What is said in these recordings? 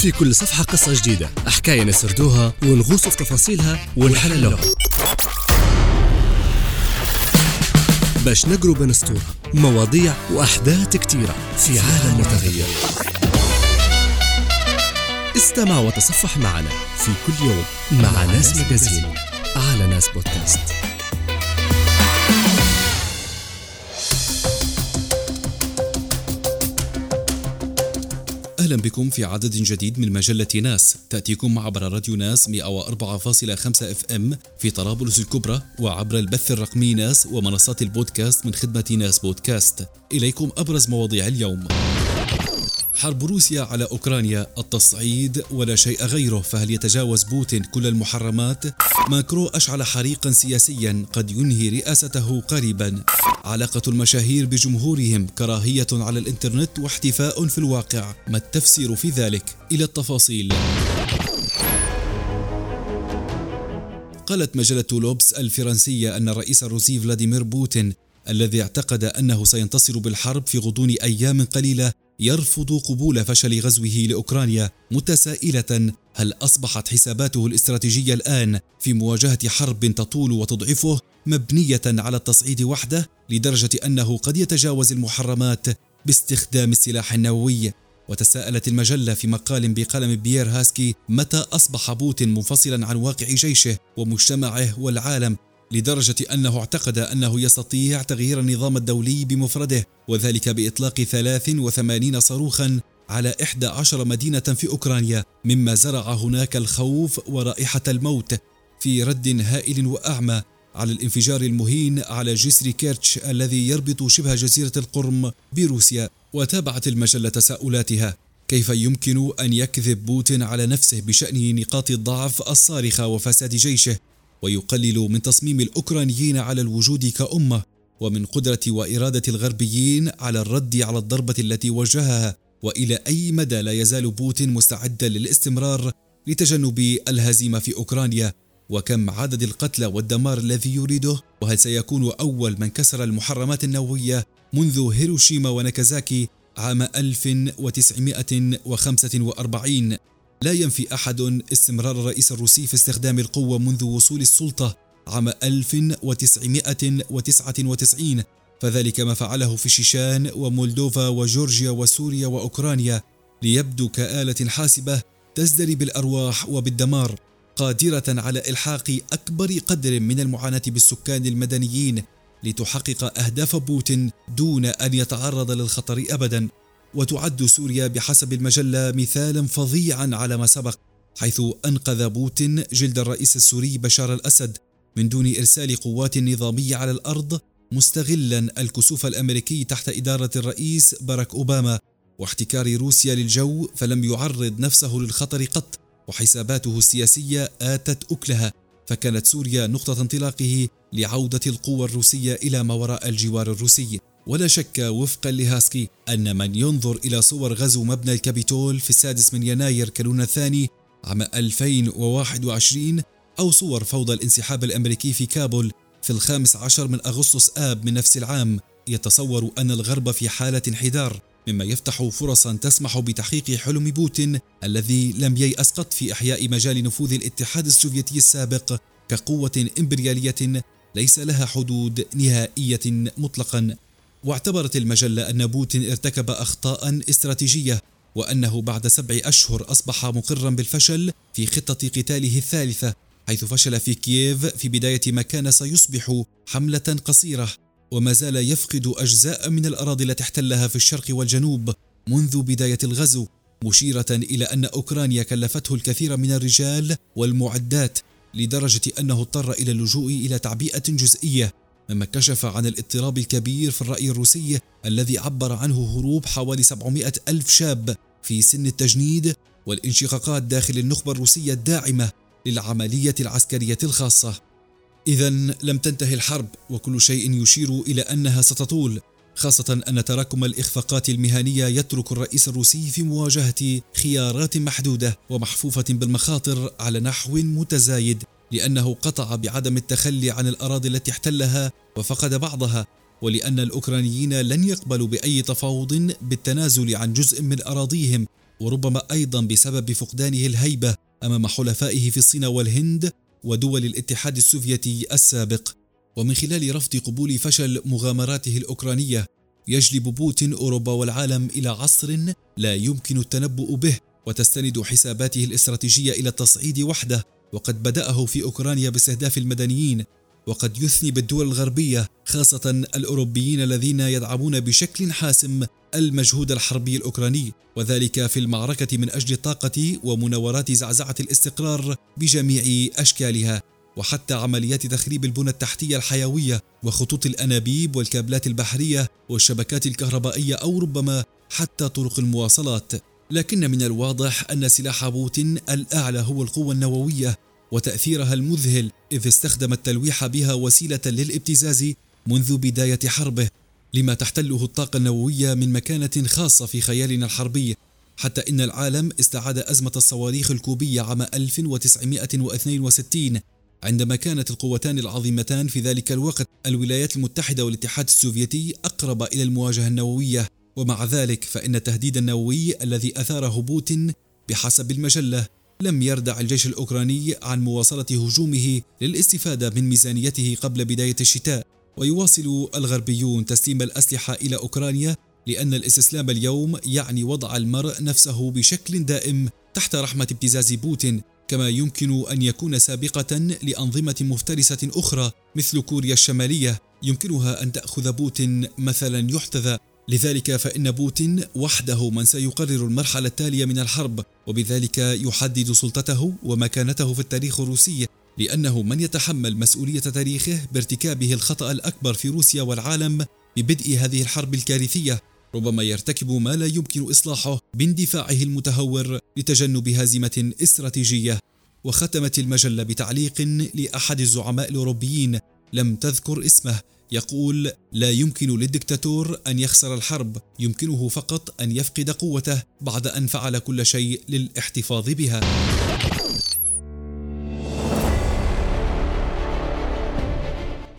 في كل صفحة قصة جديدة. حكاية نسردوها ونغوص في تفاصيلها ونحللوها. باش نقروا بين سطور مواضيع وأحداث كتيرة في عالم متغير. استمع وتصفح معنا في كل يوم مع ناس مجازين على ناس بودكاست. أهلا بكم في عدد جديد من مجلة ناس. تأتيكم عبر راديو ناس 104.5 FM في طرابلس الكبرى وعبر البث الرقمي ناس ومنصات البودكاست من خدمة ناس بودكاست. إليكم أبرز مواضيع اليوم. حرب روسيا على أوكرانيا التصعيد ولا شيء غيره فهل يتجاوز بوتين كل المحرمات؟ ماكرون أشعل حريقا سياسيا قد ينهي رئاسته قريبا. علاقة المشاهير بجمهورهم كراهية على الإنترنت واحتفاء في الواقع ما التفسير في ذلك؟ إلى التفاصيل قالت مجلة لوبس الفرنسية أن الرئيس الروسي فلاديمير بوتين الذي اعتقد أنه سينتصر بالحرب في غضون أيام قليلة يرفض قبول فشل غزوه لأوكرانيا متسائلة. هل أصبحت حساباته الاستراتيجية الآن في مواجهة حرب تطول وتضعفه مبنية على التصعيد وحده لدرجة أنه قد يتجاوز المحرمات باستخدام السلاح النووي؟ وتساءلت المجلة في مقال بقلم بيير هاسكي متى أصبح بوتين منفصلا عن واقع جيشه ومجتمعه والعالم لدرجة أنه اعتقد أنه يستطيع تغيير النظام الدولي بمفرده وذلك بإطلاق 83 صاروخا على 11 مدينة في أوكرانيا مما زرع هناك الخوف ورائحة الموت في رد هائل وأعمى على الانفجار المهين على جسر كيرتش الذي يربط شبه جزيرة القرم بروسيا وتابعت المجلة تساؤلاتها كيف يمكن أن يكذب بوتين على نفسه بشأن نقاط الضعف الصارخة وفساد جيشه؟ ويقلل من تصميم الأوكرانيين على الوجود كأمة ومن قدرة وإرادة الغربيين على الرد على الضربة التي وجهها وإلى أي مدى لا يزال بوتين مستعدا للاستمرار لتجنب الهزيمة في أوكرانيا وكم عدد القتلى والدمار الذي يريده؟ وهل سيكون أول من كسر المحرمات النووية منذ هيروشيما وناكازاكي عام 1945 لا ينفي أحد استمرار الرئيس الروسي في استخدام القوة منذ وصول السلطة عام 1999 فذلك ما فعله في شيشان ومولدوفا وجورجيا وسوريا وأوكرانيا ليبدو كآلة حاسبة تزدري بالأرواح وبالدمار قادرة على إلحاق أكبر قدر من المعاناة بالسكان المدنيين لتحقق أهداف بوتين دون أن يتعرض للخطر أبدا. وتعد سوريا بحسب المجلة مثالا فظيعا على ما سبق حيث أنقذ بوتين جلد الرئيس السوري بشار الأسد من دون إرسال قوات نظامية على الأرض مستغلا الكسوف الأمريكي تحت إدارة الرئيس باراك أوباما واحتكار روسيا للجو فلم يعرض نفسه للخطر قط وحساباته السياسية آتت أكلها. فكانت سوريا نقطة انطلاقه لعودة القوى الروسية إلى ما وراء الجوار الروسي. ولا شك وفقا لهاسكي أن من ينظر إلى صور غزو مبنى الكابيتول في السادس من يناير كانون الثاني عام 2021 أو صور فوضى الانسحاب الأمريكي في كابول في الخامس عشر من أغسطس آب من نفس العام يتصور أن الغرب في حالة انحدار مما يفتح فرصا تسمح بتحقيق حلم بوتين الذي لم ييأس قط في إحياء مجال نفوذ الاتحاد السوفيتي السابق كقوة إمبريالية ليس لها حدود نهائية مطلقا. واعتبرت المجلة أن بوتين ارتكب أخطاء استراتيجية وأنه بعد سبع أشهر أصبح مقرا بالفشل في خطة قتاله الثالثة حيث فشل في كييف في بداية ما كان سيصبح حملة قصيرة. وما زال يفقد أجزاء من الأراضي التي احتلها في الشرق والجنوب منذ بداية الغزو مشيرة إلى أن أوكرانيا كلفته الكثير من الرجال والمعدات لدرجة أنه اضطر إلى اللجوء إلى تعبئة جزئية. مما كشف عن الاضطراب الكبير في الرأي الروسي الذي عبر عنه هروب حوالي 700 ألف شاب في سن التجنيد والانشقاقات داخل النخبة الروسية الداعمة للعملية العسكرية الخاصة. إذا لم تنتهي الحرب وكل شيء يشير إلى أنها ستطول خاصة أن تراكم الإخفاقات المهنية يترك الرئيس الروسي في مواجهة خيارات محدودة ومحفوفة بالمخاطر على نحو متزايد لأنه قطع بعدم التخلي عن الأراضي التي احتلها وفقد بعضها ولأن الأوكرانيين لن يقبلوا بأي تفاوض بالتنازل عن جزء من أراضيهم وربما أيضا بسبب فقدانه الهيبة أمام حلفائه في الصين والهند ودول الاتحاد السوفيتي السابق. ومن خلال رفض قبول فشل مغامراته الأوكرانية يجلب بوتين أوروبا والعالم إلى عصر لا يمكن التنبؤ به وتستند حساباته الاستراتيجية إلى التصعيد وحده. وقد بدأه في أوكرانيا باستهداف المدنيين وقد يثني بالدول الغربية خاصة الأوروبيين الذين يدعمون بشكل حاسم المجهود الحربي الأوكراني وذلك في المعركة من أجل طاقه ومناورات زعزعة الاستقرار بجميع أشكالها وحتى عمليات تخريب البنى التحتية الحيوية وخطوط الأنابيب والكابلات البحرية والشبكات الكهربائية أو ربما حتى طرق المواصلات. لكن من الواضح أن سلاح بوتين الأعلى هو القوة النووية وتأثيرها المذهل إذ استخدم التلويح بها وسيلة للابتزاز منذ بداية حربه لما تحتله الطاقة النووية من مكانة خاصة في خيالنا الحربي حتى إن العالم استعاد أزمة الصواريخ الكوبية عام 1962 عندما كانت القوتان العظيمتان في ذلك الوقت الولايات المتحدة والاتحاد السوفيتي أقرب إلى المواجهة النووية. ومع ذلك فإن التهديد النووي الذي اثاره بوتين بحسب المجلة لم يردع الجيش الأوكراني عن مواصلة هجومه للاستفادة من ميزانيته قبل بداية الشتاء. ويواصل الغربيون تسليم الأسلحة إلى أوكرانيا لأن الاستسلام اليوم يعني وضع المرء نفسه بشكل دائم تحت رحمة ابتزاز بوتين كما يمكن أن يكون سابقة لأنظمة مفترسة أخرى مثل كوريا الشمالية يمكنها أن تأخذ بوتين مثلا يحتذى. لذلك فإن بوتين وحده من سيقرر المرحلة التالية من الحرب وبذلك يحدد سلطته ومكانته في التاريخ الروسي لأنه من يتحمل مسؤولية تاريخه بارتكابه الخطأ الأكبر في روسيا والعالم ببدء هذه الحرب الكارثية ربما يرتكب ما لا يمكن إصلاحه باندفاعه المتهور لتجنب هزيمة استراتيجية وختمت المجلة بتعليق لأحد الزعماء الأوروبيين. لم تذكر اسمه. يقول لا يمكن للدكتاتور أن يخسر الحرب يمكنه فقط أن يفقد قوته بعد أن فعل كل شيء للاحتفاظ بها.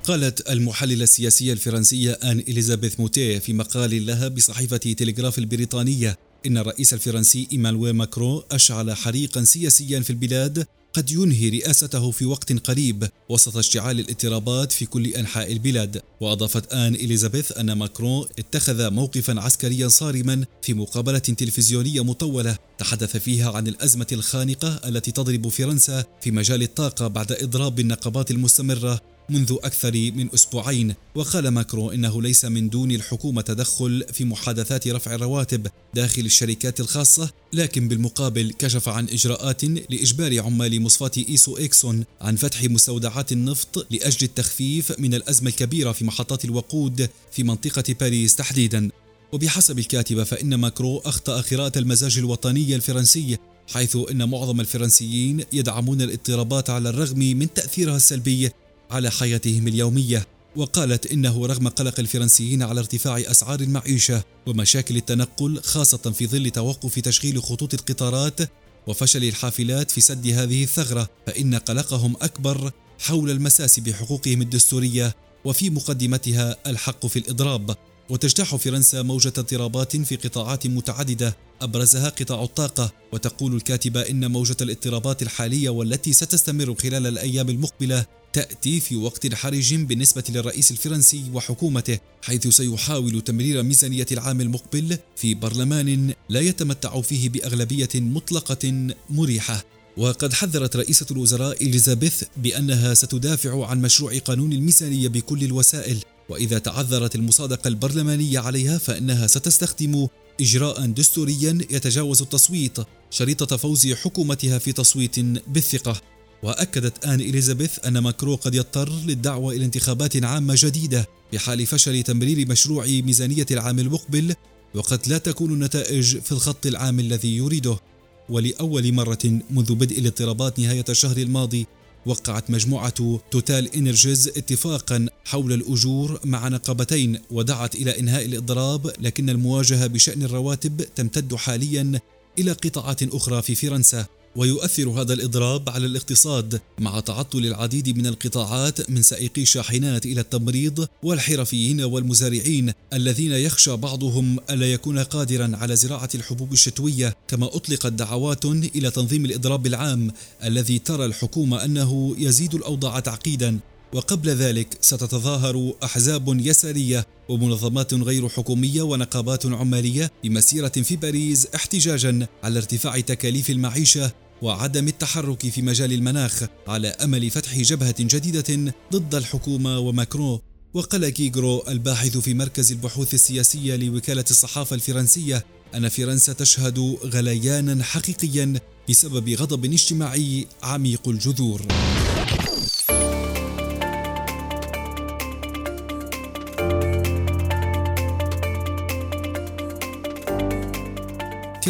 قالت المحللة السياسية الفرنسية آن إليزابيث موتيه في مقال لها بصحيفة تلغراف البريطانية إن الرئيس الفرنسي إيمانويل ماكرون أشعل حريقا سياسيا في البلاد قد ينهي رئاسته في وقت قريب وسط اشتعال الاضطرابات في كل أنحاء البلاد. وأضافت آن إليزابيث أن ماكرون اتخذ موقفا عسكريا صارما في مقابلة تلفزيونية مطولة تحدث فيها عن الأزمة الخانقة التي تضرب فرنسا في مجال الطاقة بعد إضراب النقابات المستمرة منذ أكثر من أسبوعين وقال ماكرون إنه ليس من دون الحكومة تدخل في محادثات رفع الرواتب داخل الشركات الخاصة لكن بالمقابل كشف عن إجراءات لإجبار عمال مصفاة إيسو إكسون عن فتح مستودعات النفط لأجل التخفيف من الأزمة الكبيرة في محطات الوقود في منطقة باريس تحديدا. وبحسب الكاتبة فإن ماكرون أخطأ قراءة المزاج الوطني الفرنسي حيث إن معظم الفرنسيين يدعمون الاضطرابات على الرغم من تأثيرها السلبي على حياتهم اليومية وقالت إنه رغم قلق الفرنسيين على ارتفاع أسعار المعيشة ومشاكل التنقل خاصة في ظل توقف تشغيل خطوط القطارات وفشل الحافلات في سد هذه الثغرة فإن قلقهم أكبر حول المساس بحقوقهم الدستورية وفي مقدمتها الحق في الإضراب. وتجتاح فرنسا موجة اضطرابات في قطاعات متعددة أبرزها قطاع الطاقة وتقول الكاتبة إن موجة الاضطرابات الحالية والتي ستستمر خلال الأيام المقبلة تأتي في وقت حرج بالنسبة للرئيس الفرنسي وحكومته حيث سيحاول تمرير ميزانية العام المقبل في برلمان لا يتمتع فيه بأغلبية مطلقة مريحة. وقد حذرت رئيسة الوزراء إليزابيث بأنها ستدافع عن مشروع قانون الميزانية بكل الوسائل. وإذا تعذرت المصادقة البرلمانية عليها فإنها ستستخدم إجراء دستوريا يتجاوز التصويت شريطة فوز حكومتها في تصويت بالثقة. وأكدت آن إليزابيث أن ماكرو قد يضطر للدعوة إلى انتخابات عامة جديدة بحال فشل تمرير مشروع ميزانية العام المقبل وقد لا تكون النتائج في الخط العام الذي يريده. ولأول مرة منذ بدء الاضطرابات نهاية الشهر الماضي وقعت مجموعة توتال إنرجيز اتفاقا حول الأجور مع نقابتين ودعت إلى إنهاء الإضراب لكن المواجهة بشأن الرواتب تمتد حاليا إلى قطاعات أخرى في فرنسا. ويؤثر هذا الإضراب على الاقتصاد مع تعطل العديد من القطاعات من سائقي الشاحنات إلى التمريض والحرفيين والمزارعين الذين يخشى بعضهم ألا يكون قادرا على زراعة الحبوب الشتوية كما أطلقت دعوات إلى تنظيم الإضراب العام الذي ترى الحكومة أنه يزيد الأوضاع تعقيدا. وقبل ذلك ستتظاهر أحزاب يسارية ومنظمات غير حكومية ونقابات عمالية بمسيرة في باريس احتجاجا على ارتفاع تكاليف المعيشة وعدم التحرك في مجال المناخ على أمل فتح جبهة جديدة ضد الحكومة وماكرون. وقال كيغرو الباحث في مركز البحوث السياسية لوكالة الصحافة الفرنسية أن فرنسا تشهد غليانا حقيقيا بسبب غضب اجتماعي عميق الجذور.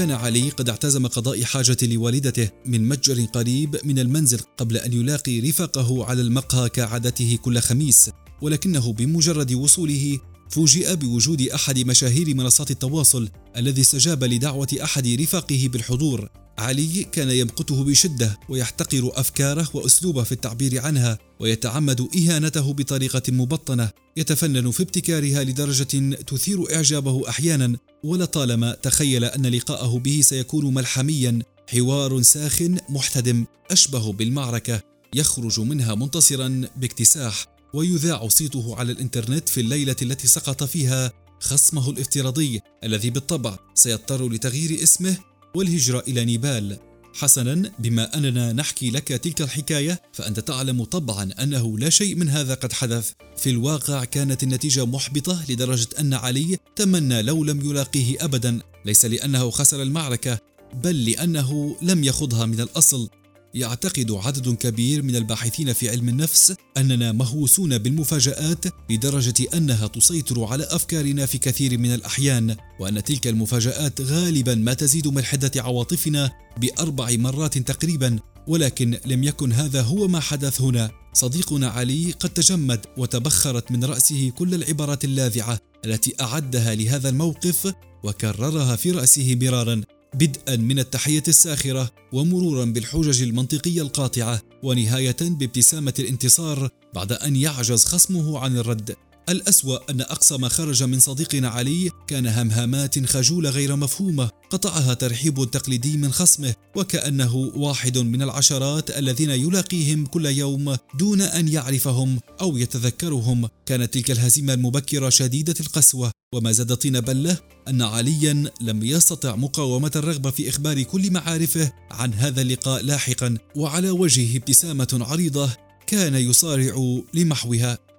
كان علي قد اعتزم قضاء حاجة لوالدته من متجر قريب من المنزل قبل أن يلاقي رفاقه على المقهى كعادته كل خميس ولكنه بمجرد وصوله فوجئ بوجود أحد مشاهير منصات التواصل الذي استجاب لدعوة أحد رفاقه بالحضور. علي كان يمقته بشدة ويحتقر أفكاره وأسلوبه في التعبير عنها ويتعمد إهانته بطريقة مبطنة. يتفنن في ابتكارها لدرجة تثير إعجابه أحيانا ولطالما تخيل أن لقاءه به سيكون ملحميا حوار ساخن محتدم أشبه بالمعركة. يخرج منها منتصرا باكتساح ويذاع صيته على الإنترنت في الليلة التي سقط فيها خصمه الافتراضي الذي بالطبع سيضطر لتغيير اسمه والهجرة إلى نيبال. حسنا بما أننا نحكي لك تلك الحكاية فأنت تعلم طبعا أنه لا شيء من هذا قد حدث. في الواقع كانت النتيجة محبطة لدرجة أن علي تمنى لو لم يلاقيه ابدا. ليس لأنه خسر المعركة بل لأنه لم يخضها من الأصل. يعتقد عدد كبير من الباحثين في علم النفس أننا مهووسون بالمفاجآت لدرجة أنها تسيطر على أفكارنا في كثير من الأحيان وأن تلك المفاجآت غالبا ما تزيد من حده عواطفنا بأربع مرات تقريبا ولكن لم يكن هذا هو ما حدث هنا. صديقنا علي قد تجمد وتبخرت من رأسه كل العبارات اللاذعة التي أعدها لهذا الموقف وكررها في رأسه مرارا. بدءا من التحية الساخرة ومرورا بالحجج المنطقية القاطعة ونهاية بابتسامة الانتصار بعد أن يعجز خصمه عن الرد. الأسوأ أن أقصى ما خرج من صديقنا علي كان همهامات خجولة غير مفهومة قطعها ترحيب تقليدي من خصمه وكأنه واحد من العشرات الذين يلاقيهم كل يوم دون أن يعرفهم أو يتذكرهم. كانت تلك الهزيمة المبكرة شديدة القسوة. وما زاد طين بلة أن عليا لم يستطع مقاومة الرغبة في إخبار كل معارفه عن هذا اللقاء لاحقا وعلى وجهه ابتسامة عريضة كان يصارع لمحوها.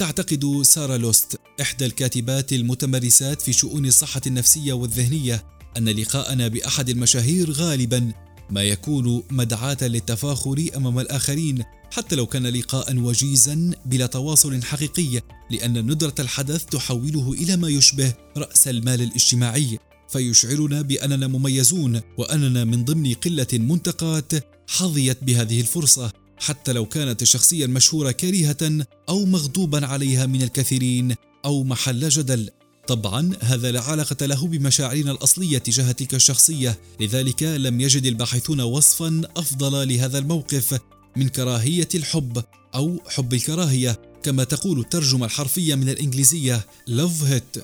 تعتقد سارة لوست إحدى الكاتبات المتمرسات في شؤون الصحة النفسية والذهنية أن لقاءنا بأحد المشاهير غالبا ما يكون مدعاة للتفاخر أمام الآخرين حتى لو كان لقاء وجيزا بلا تواصل حقيقي لأن ندرة الحدث تحوله إلى ما يشبه رأس المال الاجتماعي. فيشعرنا بأننا مميزون وأننا من ضمن قلة منتقات حظيت بهذه الفرصة. حتى لو كانت الشخصية المشهورة كريهة أو مغضوبا عليها من الكثيرين أو محل جدل. طبعا هذا لا علاقة له بمشاعرنا الأصلية تجاه تلك الشخصية. لذلك لم يجد الباحثون وصفا أفضل لهذا الموقف من كراهية الحب أو حب الكراهية كما تقول الترجمة الحرفية من الإنجليزية love hate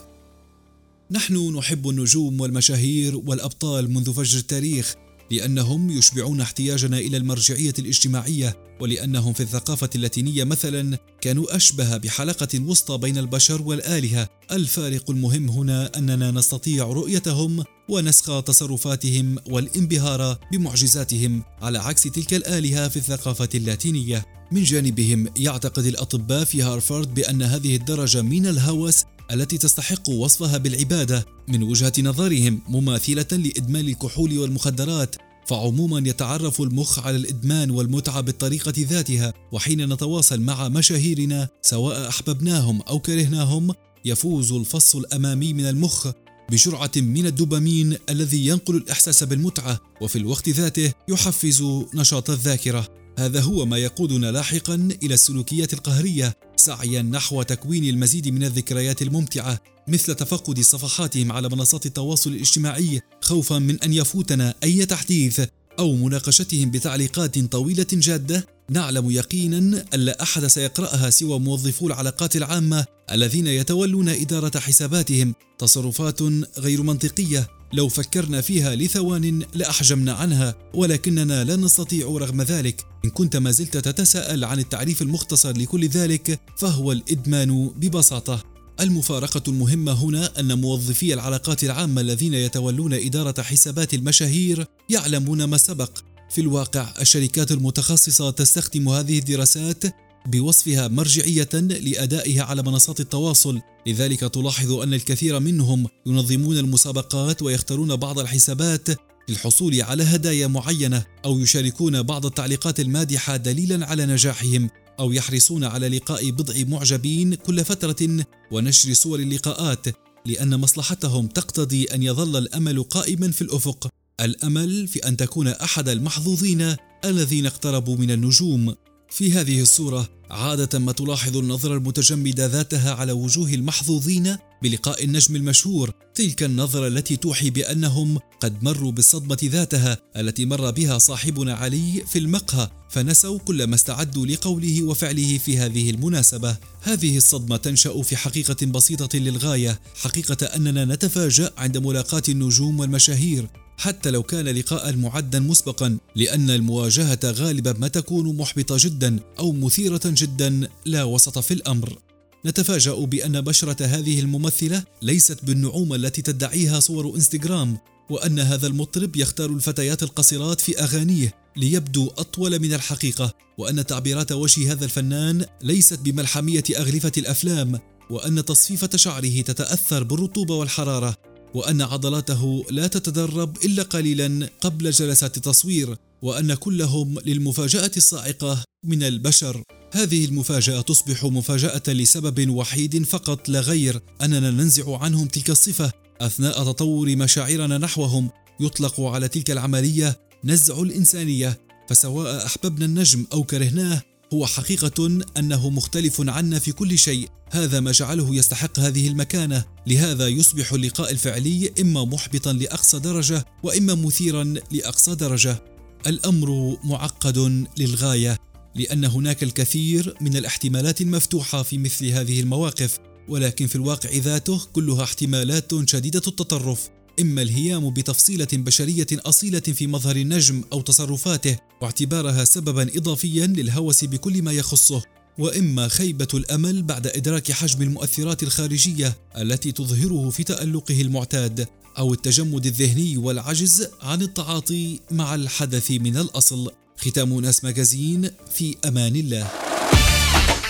نحن نحب النجوم والمشاهير والأبطال منذ فجر التاريخ. لأنهم يشبعون احتياجنا إلى المرجعية الاجتماعية ولأنهم في الثقافة اللاتينية مثلا كانوا أشبه بحلقة وسطى بين البشر والآلهة. الفارق المهم هنا أننا نستطيع رؤيتهم ونسخ تصرفاتهم والانبهار بمعجزاتهم على عكس تلك الآلهة في الثقافة اللاتينية. من جانبهم يعتقد الأطباء في هارفارد بأن هذه الدرجة من الهوس التي تستحق وصفها بالعبادة من وجهة نظرهم مماثلة لادمان الكحول والمخدرات فعموما يتعرف المخ على الإدمان والمتعة بالطريقة ذاتها وحين نتواصل مع مشاهيرنا سواء أحببناهم أو كرهناهم يفوز الفص الأمامي من المخ بجرعة من الدوبامين الذي ينقل الإحساس بالمتعة وفي الوقت ذاته يحفز نشاط الذاكرة. هذا هو ما يقودنا لاحقا إلى السلوكيات القهرية سعيا نحو تكوين المزيد من الذكريات الممتعة مثل تفقد صفحاتهم على منصات التواصل الاجتماعي خوفا من أن يفوتنا أي تحديث أو مناقشتهم بتعليقات طويلة جادة. نعلم يقينا أن لا أحد سيقرأها سوى موظفو العلاقات العامة الذين يتولون إدارة حساباتهم تصرفات غير منطقية. لو فكرنا فيها لثوان لأحجمنا عنها ولكننا لا نستطيع رغم ذلك. إن كنت ما زلت تتساءل عن التعريف المختصر لكل ذلك فهو الإدمان ببساطة. المفارقة المهمة هنا أن موظفي العلاقات العامة الذين يتولون إدارة حسابات المشاهير يعلمون ما سبق. في الواقع الشركات المتخصصة تستخدم هذه الدراسات بوصفها مرجعية لأدائها على منصات التواصل، لذلك تلاحظ أن الكثير منهم ينظمون المسابقات ويختارون بعض الحسابات للحصول على هدايا معينة أو يشاركون بعض التعليقات المادحة دليلا على نجاحهم أو يحرصون على لقاء بضع معجبين كل فترة ونشر صور اللقاءات لأن مصلحتهم تقتضي أن يظل الأمل قائما في الأفق. الأمل في أن تكون أحد المحظوظين الذين اقتربوا من النجوم. في هذه الصورة عادة ما تلاحظ النظرة المتجمدة ذاتها على وجوه المحظوظين بلقاء النجم المشهور تلك النظرة التي توحي بأنهم قد مروا بالصدمة ذاتها التي مر بها صاحبنا علي في المقهى فنسوا كل ما استعدوا لقوله وفعله في هذه المناسبة. هذه الصدمة تنشأ في حقيقة بسيطة للغاية حقيقة أننا نتفاجأ عند ملاقاه النجوم والمشاهير. حتى لو كان لقاء معدا مسبقا لأن المواجهة غالبا ما تكون محبطة جدا أو مثيرة جدا لا وسط في الأمر. نتفاجأ بأن بشرة هذه الممثلة ليست بالنعومة التي تدعيها صور إنستغرام وأن هذا المطرب يختار الفتيات القصيرات في أغانيه ليبدو أطول من الحقيقة وأن تعبيرات وجه هذا الفنان ليست بملحمية أغلفة الأفلام وأن تصفيفة شعره تتأثر بالرطوبة والحرارة. وأن عضلاته لا تتدرب إلا قليلا قبل جلسات التصوير وأن كلهم للمفاجأة الصاعقة من البشر. هذه المفاجأة تصبح مفاجأة لسبب وحيد فقط لا غير أننا ننزع عنهم تلك الصفة. أثناء تطور مشاعرنا نحوهم يطلق على تلك العملية نزع الإنسانية فسواء أحببنا النجم أو كرهناه هو حقيقة أنه مختلف عنا في كل شيء، هذا ما جعله يستحق هذه المكانة، لهذا يصبح اللقاء الفعلي إما محبطا لأقصى درجة وإما مثيرا لأقصى درجة. الأمر معقد للغاية، لأن هناك الكثير من الاحتمالات المفتوحة في مثل هذه المواقف، ولكن في الواقع ذاته كلها احتمالات شديدة التطرف، إما الهيام بتفصيلة بشرية أصيلة في مظهر النجم أو تصرفاته واعتبارها سببا إضافيا للهوس بكل ما يخصه. وإما خيبة الأمل بعد إدراك حجم المؤثرات الخارجية التي تظهره في تألقه المعتاد أو التجمد الذهني والعجز عن التعاطي مع الحدث من الأصل. ختام ناس ماجازين في أمان الله.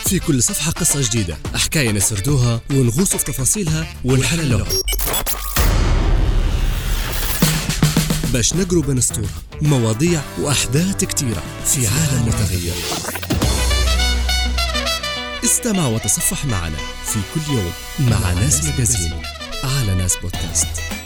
في كل صفحة قصة جديدة. حكاية نسردوها ونغوص في تفاصيلها ونحللوها باش نقرب نسطور مواضيع وأحداث كتيرة في عالم متغير استمع وتصفح معنا في كل يوم مع ناس مجازين على ناس بودكاست.